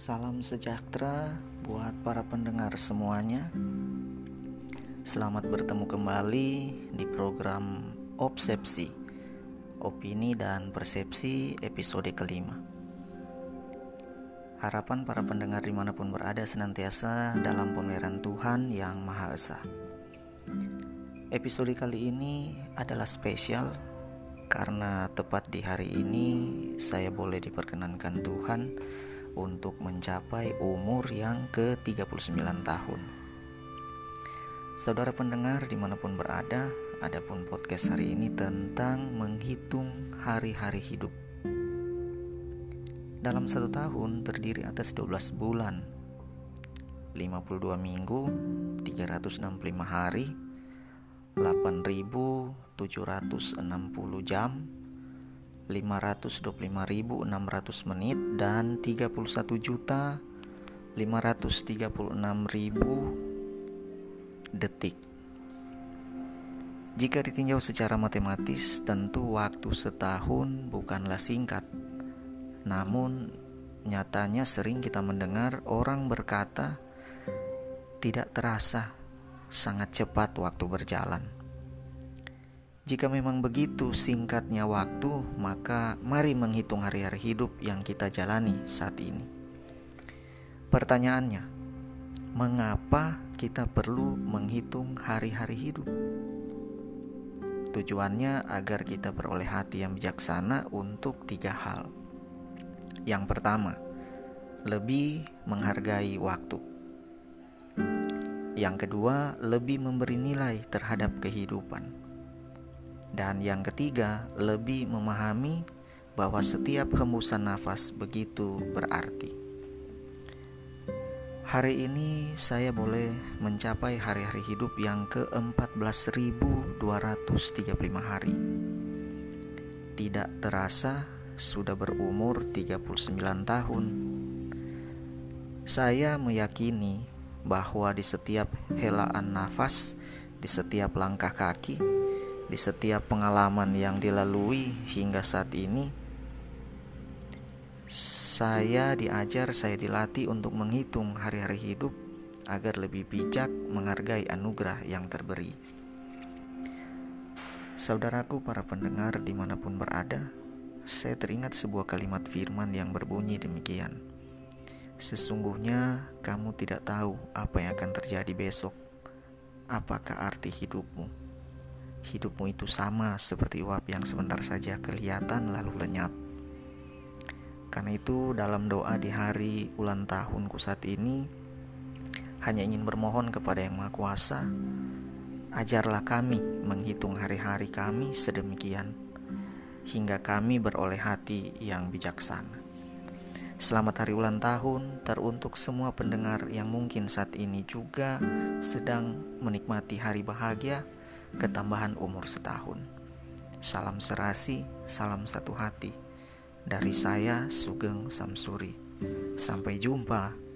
Salam sejahtera buat para pendengar semuanya. Selamat bertemu kembali di program Obsepsi, Opini dan Persepsi episode kelima. Harapan para pendengar di mana pun berada senantiasa dalam pemeliharaan Tuhan yang Maha Esa. Episode kali ini adalah spesial karena tepat di hari ini saya boleh diperkenankan Tuhan untuk mencapai umur yang ke-39 tahun. Saudara pendengar di mana pun berada, adapun podcast hari ini tentang menghitung hari-hari hidup. Dalam satu tahun terdiri atas 12 bulan, 52 minggu, 365 hari, 8760 jam, 525.600 menit dan 31 juta 536.000 detik. Jika ditinjau secara matematis, tentu waktu setahun bukanlah singkat. Namun, nyatanya sering kita mendengar orang berkata, "Tidak terasa, sangat cepat waktu berjalan." Jika memang begitu singkatnya waktu, maka mari menghitung hari-hari hidup yang kita jalani saat ini. Pertanyaannya, mengapa kita perlu menghitung hari-hari hidup? Tujuannya agar kita beroleh hati yang bijaksana untuk tiga hal. Yang pertama, lebih menghargai waktu. Yang kedua, lebih memberi nilai terhadap kehidupan. Dan yang ketiga, lebih memahami bahwa setiap hembusan nafas begitu berarti. Hari ini saya boleh mencapai hari-hari hidup yang ke-14.235 hari. Tidak terasa sudah berumur 39 tahun. Saya meyakini bahwa di setiap helaan nafas, di setiap langkah kaki, di setiap pengalaman yang dilalui hingga saat ini, saya diajar, saya dilatih untuk menghitung hari-hari hidup agar lebih bijak menghargai anugerah yang terberi. Saudaraku, para pendengar di mana pun berada, saya teringat sebuah kalimat firman yang berbunyi demikian: "Sesungguhnya kamu tidak tahu apa yang akan terjadi besok. Apakah arti hidupmu?" Hidupmu itu sama seperti uap yang sebentar saja kelihatan lalu lenyap. Karena itu dalam doa di hari ulang tahunku saat ini hanya ingin bermohon kepada Yang Maha Kuasa, ajarlah kami menghitung hari-hari kami sedemikian hingga kami beroleh hati yang bijaksana. Selamat hari ulang tahun teruntuk semua pendengar yang mungkin saat ini juga sedang menikmati hari bahagia ketambahan umur setahun. Salam serasi, salam satu hati. Dari saya Sugeng Samsuri. Sampai jumpa.